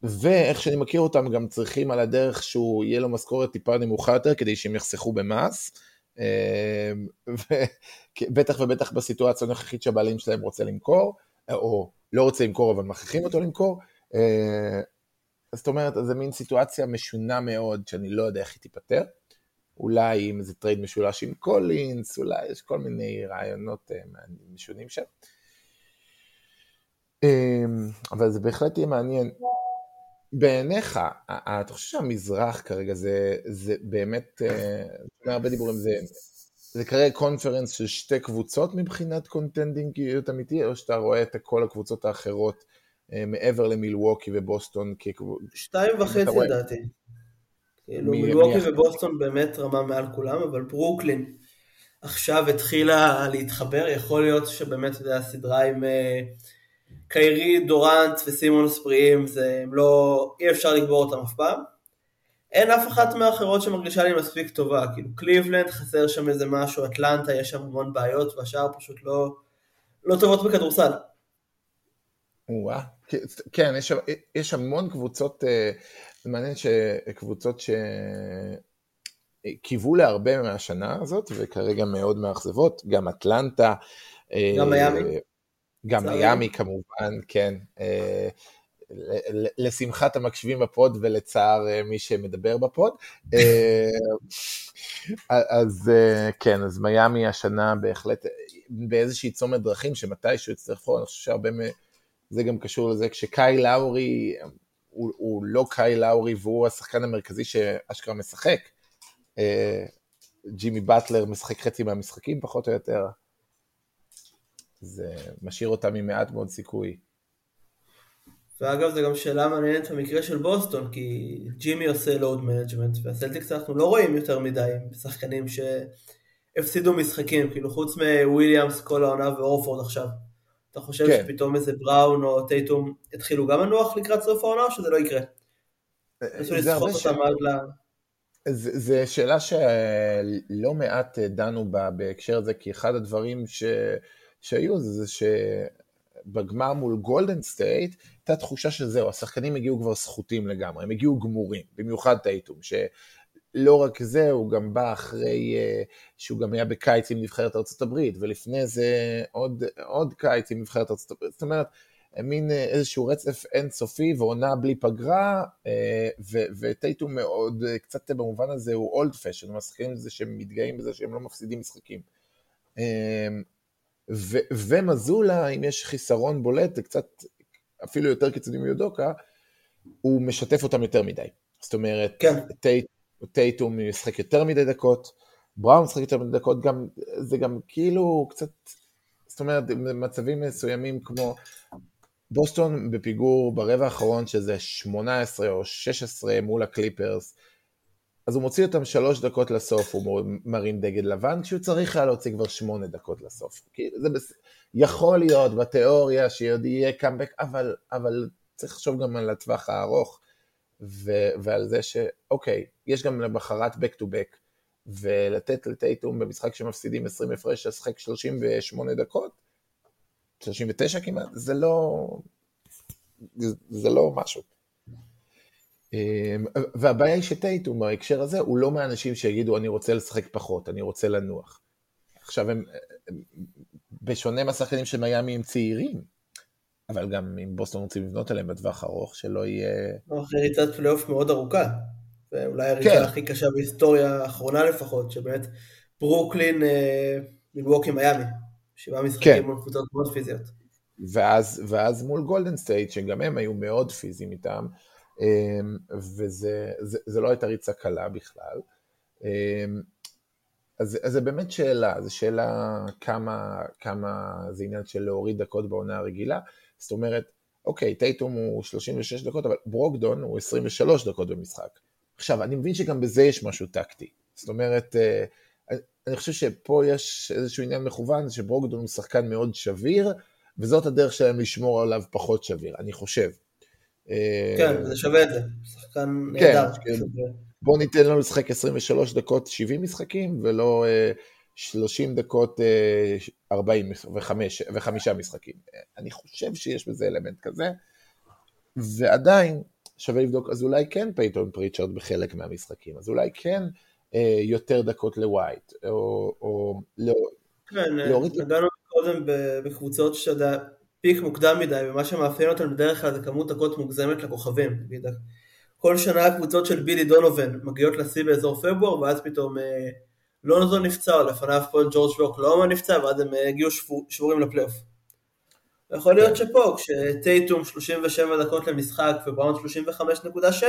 ואיך שאני מכיר אותם, גם צריכים על הדרך שהוא יהיה לו משכורת טיפה נמוכה יותר כדי שהם יחסכו במס. אמ, בטח ובטח בסיטואציה הנוכחית שהבעלים שלהם רוצה למכור, או לא רוצה למכור אבל מכריחים אותו למכור. זאת אומרת, זו מין סיטואציה משונה מאוד, שאני לא יודע איך היא תיפתר. אולי אם זה trade משולש עם קולינס, אולי יש כל מיני רעיונות אה, משונים שם. אמ, אבל זה בהחלט יהיה מעניין. בעיניך, אתה חושב שהמזרח כרגע זה, זה באמת, אה, הרבה דיבורים, זה, זה כרגע conference של שתי קבוצות מבחינת קונטנדריות אמיתי, או שאתה רואה את כל הקבוצות האחרות מעבר למילווקי ובוסטון? שתיים וחצי לדעתי. כאילו מילווקי ובוסטון באמת רמה מעל כולם, אבל ברוקלין עכשיו התחילה להתחבר, יכול להיות שבאמת, אתה יודע, הסדרה עם... אה, קיירי, דורנט וסימון ספריים, זה לא, אי אפשר לגבור אותם אף פעם. אין אף אחת מהאחרות שמרגישה לי מספיק טובה, כאילו קליבלנד חסר שם איזה משהו, אטלנטה יש שם המון בעיות והשאר פשוט לא, לא טובות בכדורסל. וואה, כן, יש, יש המון קבוצות, אה, מעניין שקבוצות שקיוו להרבה מהשנה הזאת וכרגע מאוד מאכזבות, גם אטלנטה. גם מיאמי. גם מיאמי כמובן, כן. אה, לשמחת המקשיבים בפוד ולצער אה, מי שמדבר בפוד. אה, [LAUGHS] אז כן, אז מיאמי השנה בהחלט באיזושהי צומת דרכים שמתישהו יצטרך לפעול, אני חושב שהרבה. זה גם קשור לזה כשקייל לאורי, הוא, הוא לא קייל לאורי והוא השחקן המרכזי שאשכרה משחק. ג'ימי באטלר משחק חצי מהמשחקים פחות או יותר. זה משאיר אותם עם מעט מאוד סיכוי. ואגב זו גם שאלה מעניינת במקרה של בוסטון, כי ג'ימי עושה load management, והסלטיקס אנחנו לא רואים יותר מדי שחקנים שהפסידו משחקים, כאילו חוץ מוויליאמס כל העונה ואורפורד עכשיו. אתה חושב כן. שפתאום איזה בראון או טייטום יתחילו גם לנוח לקראת סוף העונה או שזה לא יקרה? אה, זה שאלה שלא מעט דנו בה בהקשר הזה, כי אחד הדברים ש... שהיו זה, זה שבגמר מול גולדן סטייט הייתה תחושה שזהו, השחקנים הגיעו כבר סחוטים לגמרי, הם הגיעו גמורים, במיוחד טייטום, לא רק זה, הוא גם בא אחרי שהוא גם היה בקיץ עם נבחרת ארה"ב, ולפני זה עוד, עוד קיץ עם נבחרת ארה"ב. זאת אומרת, מין איזשהו רצף אינסופי ועונה בלי פגרה, וטייטום מאוד, קצת במובן הזה הוא אולד פשן, משחקים את זה שהם מתגאים בזה שהם לא מפסידים משחקים. ו- ומזולה, אם יש חיסרון בולט, זה קצת אפילו יותר קיצוני מיודוקה, הוא משתף אותם יותר מדי. זאת אומרת, כן. טייט, טייטום משחק יותר מדי דקות, בראון משחק יותר מדי דקות, גם, זה גם כאילו קצת, זאת אומרת, במצבים מסוימים כמו בוסטון בפיגור ברבע האחרון שזה 18 או 16 מול הקליפרס, אז הוא מוציא אותם שלוש דקות לסוף, הוא מרים דגל לבן, כשהוא צריך היה להוציא כבר שמונה דקות לסוף. כאילו זה בס... יכול להיות בתיאוריה שעוד יהיה קאמבק, אבל, אבל צריך לחשוב גם על הטווח הארוך, ו... ועל זה שאוקיי, יש גם למחרת back to back, ולתת לטייטום במשחק שמפסידים 20 הפרש, לשחק 38 דקות, 39 כמעט, זה לא, זה, לא משהו. אמ, והבעיה היא שטייטום בהקשר הזה הוא לא מהאנשים שיגידו אני רוצה לשחק פחות, אני רוצה לנוח. עכשיו הם, בשונה מהשחקנים של מיאמי הם צעירים, אבל גם אם בוסטון רוצים לבנות עליהם בטווח ארוך, שלא יהיה... אחרי ריצת פלייאוף מאוד ארוכה, ואולי הריצה כן. הכי קשה בהיסטוריה האחרונה לפחות, שבאמת ברוקלין, אה, מילווקי מיאמי, שבעה משחקים כן. מול קבוצות מאוד פיזיות. ואז, ואז מול גולדן סטייט, שגם הם היו מאוד פיזיים איתם, אמ, וזה זה, זה לא הייתה ריצה קלה בכלל. אז, אז זה באמת שאלה, זו שאלה כמה, כמה זה עניין של להוריד דקות בעונה הרגילה. זאת אומרת, אוקיי, טייטום הוא 36 דקות, אבל ברוקדון הוא 23 דקות במשחק. עכשיו, אני מבין שגם בזה יש משהו טקטי. זאת אומרת, אה, אני חושב שפה יש איזשהו עניין מכוון, שברוקדון הוא שחקן מאוד שביר, וזאת הדרך שלהם לשמור עליו פחות שביר, אני חושב. כן, זה שווה את זה, שחקן נהדר. כן, בוא ניתן לו לשחק 23 דקות 70 משחקים, ולא 30 אה, דקות 45 אה, וחמישה משחקים. אני חושב שיש בזה אלמנט כזה, ועדיין שווה לבדוק, אז אולי כן פייטון פריצ'רד בחלק מהמשחקים, אז אולי כן אה, יותר דקות לווייט, או, או לא, כן, להוריד... נגענו קודם בקבוצות שאתה פיק מוקדם מדי, ומה שמאפיין אותם בדרך כלל זה כמות דקות מוגזמת לכוכבים. כל שנה הקבוצות של בילי דונובן מגיעות לשיא באזור פברואר, ואז פתאום אה, לונזו נפצע, או לפניו פה ג'ורג' באוקלהומה נפצע, ואז הם אה, הגיעו שבור, שבורים לפלייאוף. יכול להיות שפה, כשטייטום 37 דקות למשחק ובראון 35.7,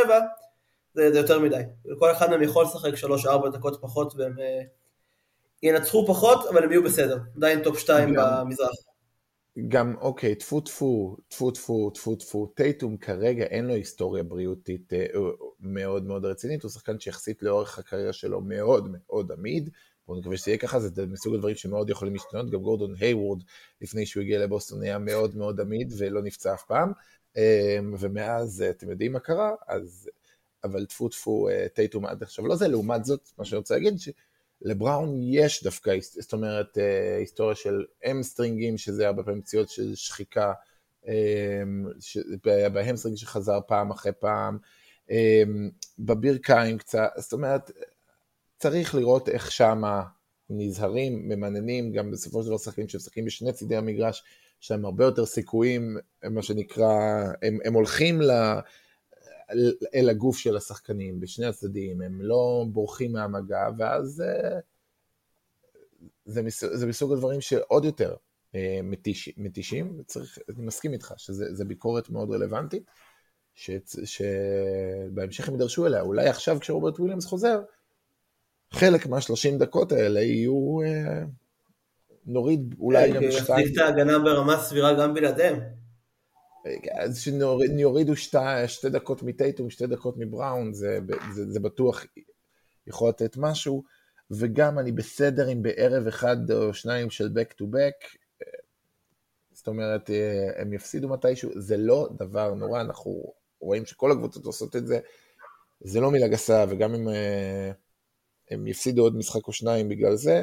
זה, זה יותר מדי. כל אחד מהם יכול לשחק 3-4 דקות פחות, והם אה, ינצחו פחות, אבל הם יהיו בסדר. עדיין top 2 במזרח. גם, אוקיי, טפו טפו, טפו טפו, טפו טפו, טייטום כרגע אין לו היסטוריה בריאותית אה, אה, מאוד מאוד רצינית, הוא שחקן שיחסית לאורך הקריירה שלו מאוד מאוד עמיד, בואו נקווה שזה יהיה ככה, זה מסוג הדברים שמאוד יכולים להשתנות, גם גורדון היוורד לפני שהוא הגיע לבוסטון היה מאוד מאוד עמיד ולא נפצע אף פעם, אה, ומאז אתם יודעים מה קרה, אז, אבל טפו טפו טייטום עד עכשיו לא זה, לעומת זאת, מה שאני רוצה להגיד, לבראון יש דווקא, זאת אומרת, אה, היסטוריה של אמסטרינגים, שזה הרבה פעמים פציעות של שחיקה, אה, ב hamstring שחזר פעם אחרי פעם, אה, בברכיים קצת, זאת אומרת, צריך לראות איך שמה נזהרים, ממננים, גם בסופו של דבר שחקנים שמשחקים בשני צידי המגרש, יש להם הרבה יותר סיכויים, מה שנקרא, הם, הם הולכים ל... אל הגוף של השחקנים בשני הצדדים, הם לא בורחים מהמגע, ואז אה, זה, זה מסוג הדברים שעוד יותר אה, מתיש, מתישים, וצריך, אני מסכים איתך שזה ביקורת מאוד רלוונטית, ש, שבהמשך הם יידרשו אליה, אולי עכשיו כשרוברט וויליאמס חוזר, חלק מהשלושים דקות האלה יהיו, אה, נוריד אולי גם שתיים. יחזיק את ההגנה ברמה סבירה גם בלעדיהם. אז שיורידו שתי, שתי דקות מטייטום, שתי דקות מבראון, זה, זה, זה בטוח יכול לתת משהו, וגם אני בסדר עם בערב אחד או שניים של back to back, זאת אומרת, הם יפסידו מתישהו, זה לא דבר נורא, אנחנו רואים שכל הקבוצות עושות את זה, זה לא מילה גסה, וגם אם הם יפסידו עוד משחק או שניים בגלל זה,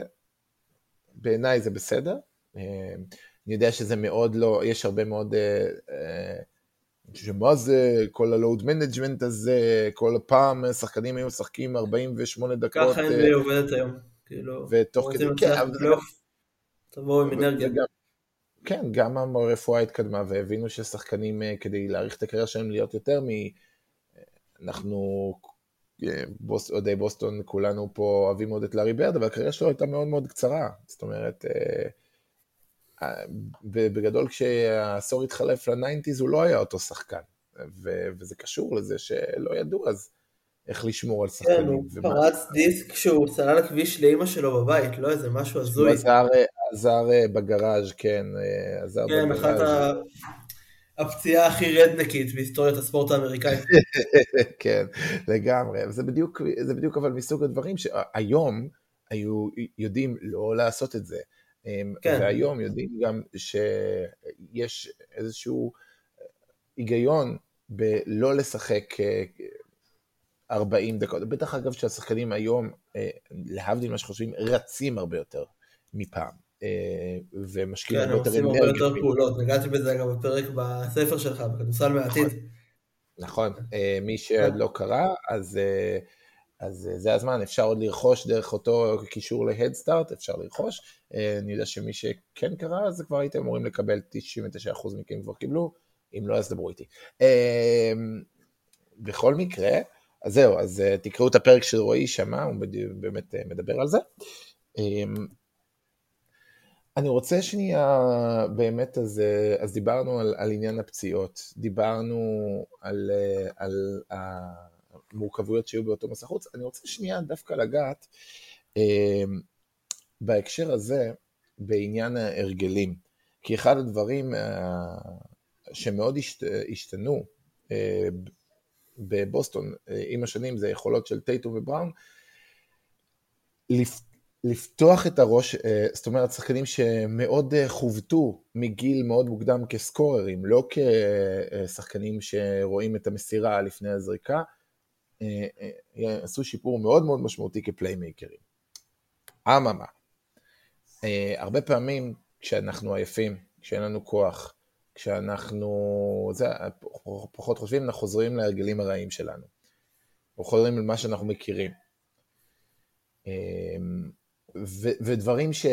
בעיניי זה בסדר. אני יודע שזה מאוד לא, יש הרבה מאוד אה, אה, שמה זה, כל ה load management הזה, כל הפעם שחקנים היו משחקים 48 דקות. ככה NBA עובדת היום. כאילו, ותוך כדי, כן, תבואו עם אנרגיה. כן, גם הרפואה התקדמה והבינו ששחקנים כדי להאריך את הקריירה שלהם להיות יותר מ... אנחנו בוס, אוהדי בוסטון, כולנו פה אוהבים מאוד את לארי ברד, אבל הקריירה שלו הייתה מאוד מאוד קצרה. זאת אומרת, אה, אה, בגדול כשהעשור התחלף ל nineties הוא לא היה אותו שחקן, ו- וזה קשור לזה שלא ידעו אז איך לשמור על שחקנים. כן, הוא ומה... פרץ דיסק כשהוא סלל הכביש לאימא שלו בבית, לא איזה משהו הזוי. הוא עזר, עזר אה, בגראז', כן, עזר כן, בגראז'. כן, אחת ה... הפציעה הכי רדנקית בהיסטוריית הספורט האמריקאי. [LAUGHS] כן, לגמרי. זה בדיוק, זה בדיוק אבל מסוג הדברים שהיום היו יודעים לא לעשות את זה. אמ, כן. והיום יודעים גם שיש איזשהו היגיון בלא לשחק 40 אה, דקות. בטח אגב שהשחקנים היום, אה, להבדיל ממה שחושבים, רצים הרבה יותר מפעם. אה, ומשקיעים הרבה יותר אנרגיה. כן, הם עושים הרבה יותר פעולות, נגעתי בזה גם בפרק בספר שלך, בכדורסל מהעתיד. נכון, אה, מי שעוד כן. לא קרא, אז, אז זה הזמן, אפשר עוד לרכוש דרך אותו קישור להדסטארט, אפשר לרכוש. אני יודע שמי שכן קרא, אז כבר הייתם אמורים לקבל 99% מכם כבר קיבלו, אם לא, אז דברו איתי. בכל מקרה, אז זהו, אז תקראו את הפרק של רועי שמע, הוא באמת מדבר על זה. אני רוצה שנייה, באמת, אז, אז דיברנו על, על עניין הפציעות, דיברנו על, על המורכבויות שהיו באותו מסע חוץ, אני רוצה שנייה דווקא לגעת אה, בהקשר הזה בעניין ההרגלים, כי אחד הדברים אה, שמאוד השת, השתנו אה, בבוסטון עם השנים זה יכולות של טייטו ובראון, לפתוח את הראש, זאת אומרת, שחקנים שמאוד חובטו מגיל מאוד מוקדם כסקוררים, לא כשחקנים שרואים את המסירה לפני הזריקה, אה, עשו שיפור מאוד מאוד משמעותי כפליימייקרים. אממה, הרבה פעמים כשאנחנו עייפים, כשאין לנו כוח, כשאנחנו זה, פחות חושבים, אנחנו חוזרים להרגלים הרעים שלנו. או חוזרים למה שאנחנו מכירים. ו- ודברים ש...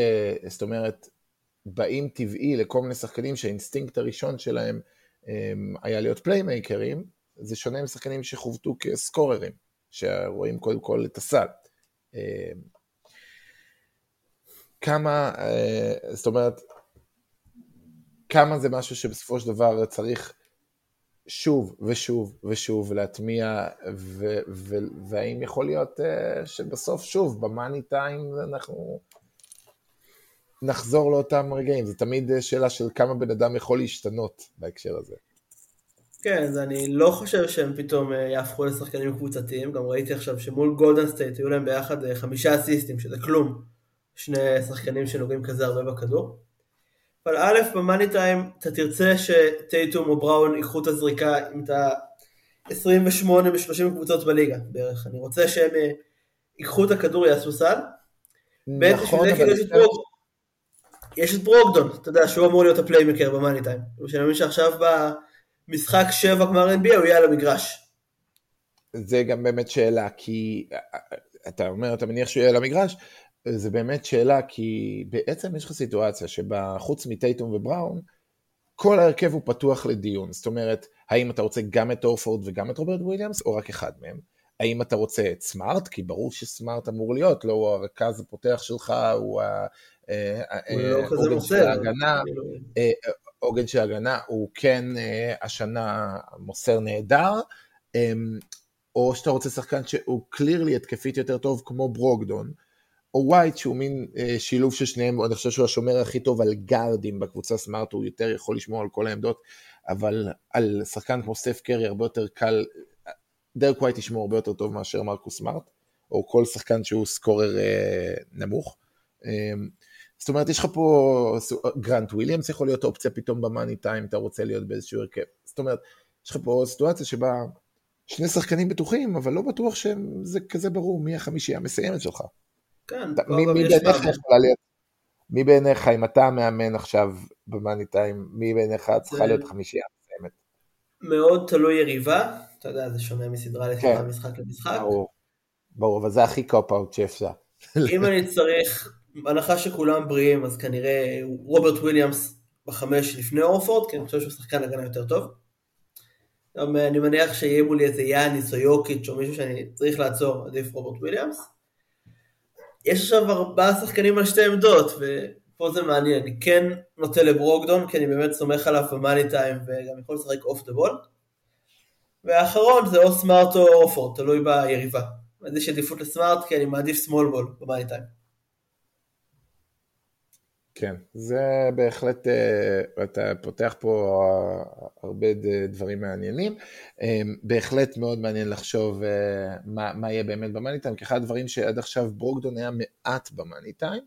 זאת אומרת, באים טבעי לכל מיני שחקנים שהאינסטינקט הראשון שלהם הם, היה להיות פליימייקרים, זה שונה משחקנים שחוותו כסקוררים, שרואים קודם כל את הסל. כמה, אה, זאת אומרת, כמה זה משהו שבסופו של דבר צריך שוב ושוב ושוב להטמיע, ו- ו- והאם יכול להיות אה, שבסוף שוב, ב money time אנחנו נחזור לאותם רגעים, זה תמיד אה, שאלה של כמה בן אדם יכול להשתנות בהקשר הזה. כן, אז אני לא חושב שהם פתאום אה, יהפכו לשחקנים קבוצתיים, גם ראיתי עכשיו שמול גולדן סטייט היו להם ביחד אה, חמישה אסיסטים, שזה כלום, שני שחקנים שנוגעים כזה הרבה בכדור. אבל א', ב money time אתה תרצה שטייטום או בראון ייקחו את הזריקה עם את ה-28 ו-30 קבוצות בליגה בערך. אני רוצה שהם אה, ייקחו את הכדור, יעשו סל. נכון, אבל... יש, ברוג... יש את ברוגדון, אתה יודע, שהוא אמור להיות ה playmaker ב money time. שאני מבין שעכשיו במשחק 7 גמר NBA הוא יהיה על המגרש. זה גם באמת שאלה, כי אה, אה, אתה אומר, אתה מניח שהוא יהיה על המגרש, זה באמת שאלה, כי בעצם יש לך סיטואציה שבה חוץ מטייטום ובראון, כל ההרכב הוא פתוח לדיון. זאת אומרת, האם אתה רוצה גם את הורפורד וגם את רוברט וויליאמס, או רק אחד מהם? האם אתה רוצה את סמארט? כי ברור שסמארט אמור להיות, לא הוא הרכז הפותח שלך, הוא העוגן של ההגנה, עוגן של ההגנה, הוא כן אה, השנה מוסר נהדר, אמ, או שאתה רוצה שחקן שהוא קלירלי התקפית יותר טוב כמו ברוקדון, או ווייט שהוא מין אה, שילוב של שניהם, אני חושב שהוא השומר הכי טוב על גארדים בקבוצה סמארט, הוא יותר יכול לשמור על כל העמדות, אבל על שחקן כמו סטף קרי הרבה יותר קל, דרק ווייט ישמור הרבה יותר טוב מאשר מרקוס סמארט, או כל שחקן שהוא סקורר אה, נמוך. אה, זאת אומרת, יש לך פה, גרנט וויליאמס יכול להיות אופציה פתאום ב money time, אתה רוצה להיות באיזשהו הרכב. זאת אומרת, יש לך פה סיטואציה שבה שני שחקנים בטוחים, אבל לא בטוח שזה כזה ברור מי החמישייה המסיימת שלך. כן, מי, מי בעיניך יכולה להיות, מי בעיניך, אם אתה מאמן עכשיו ב money time, מי בעיניך צריכה להיות חמישייה מסיימת? מאוד תלוי יריבה, אתה יודע, זה שונה מסדרה לסדרה, כן. משחק למשחק. ברור, ברור, אבל זה הכי cop-out שאפשר. אם אני צריך, בהנחה שכולם בריאים, אז כנראה רוברט וויליאמס בחמש לפני הורפורד, כי אני חושב שהוא שחקן הגנה יותר טוב. גם אני מניח שיהיה מולי איזה יאניס או יוקיץ' או מישהו שאני צריך לעצור, עדיף רוברט וויליאמס. יש עכשיו ארבעה שחקנים על שתי עמדות, ופה זה מעניין. אני כן נוטה לברוגדון, כי אני באמת סומך עליו ב money time, וגם יכול לשחק off the ball. והאחרון זה או סמארט או הורפורד, תלוי ביריבה. אז יש עדיפות לסמארט, כי אני מעדיף small ball ב money time. כן, זה בהחלט, אה, אתה פותח פה הרבה דברים מעניינים. אה, בהחלט מאוד מעניין לחשוב אה, מה, מה יהיה באמת ב money time, כי אחד הדברים שעד עכשיו ברוגדון היה מעט ב money time,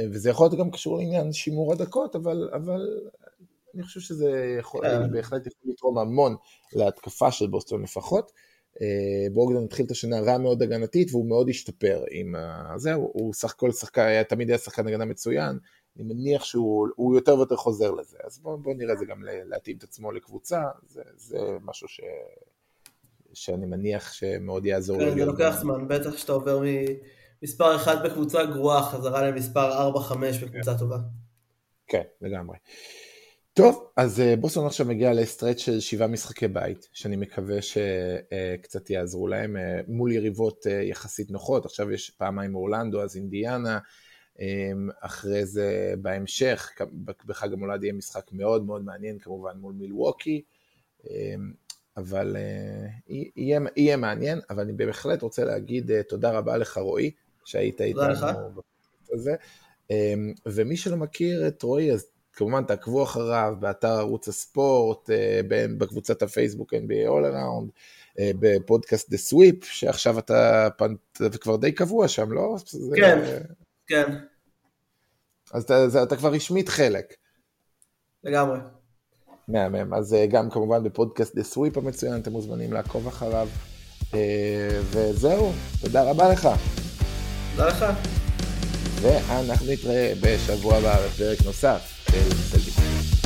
וזה יכול להיות גם קשור לעניין שימור הדקות, אבל, אבל אני חושב שזה יכול, כן. בהחלט יכול לתרום המון להתקפה של בוסטון לפחות. ברוקדון התחיל את השנה רע מאוד הגנתית והוא מאוד השתפר עם זה, הוא סך הכל שחקן, תמיד היה שחקן הגנה מצוין, אני מניח שהוא יותר ויותר חוזר לזה, אז בואו בוא נראה זה גם להתאים את עצמו לקבוצה, זה, זה משהו ש, שאני מניח שמאוד יעזור. כן, זה לוקח זמן, בטח שאתה עובר ממספר 1 בקבוצה גרועה, חזרה למספר 4-5 בקבוצה כן. טובה. כן, לגמרי. טוב, אז אה, בוסטון עכשיו מגיע לסטרץ' של שבעה משחקי בית, שאני מקווה שקצת יעזרו להם, אה, מול יריבות אה, יחסית נוחות, עכשיו יש פעמיים אורלנדו, אז אינדיאנה, אחרי זה בהמשך, בחג המולד יהיה משחק מאוד מאוד מעניין כמובן מול מילווקי, אמ, אבל אה, יהיה, יהיה מעניין, אבל אני בהחלט רוצה להגיד אה, תודה רבה לך רועי, שהיית איתנו בזה, אמ, ומי שלא מכיר את רועי אז כמובן תעקבו אחריו באתר ערוץ הספורט, אה, בקבוצת הפייסבוק NBA All Around, בפודקאסט The Sweep, שעכשיו אתה פנט, כבר די קבוע שם, לא? כן. זה... כן. אז אתה, זה, אתה כבר רשמית חלק. לגמרי. מהמם, אז אה, גם כמובן בפודקאסט The Sweep המצוין, אתם מוזמנים לעקוב אחריו. אה, וזהו, תודה רבה לך. תודה לך. ואנחנו נתראה בשבוע הבא בפרק נוסף של סלדיק.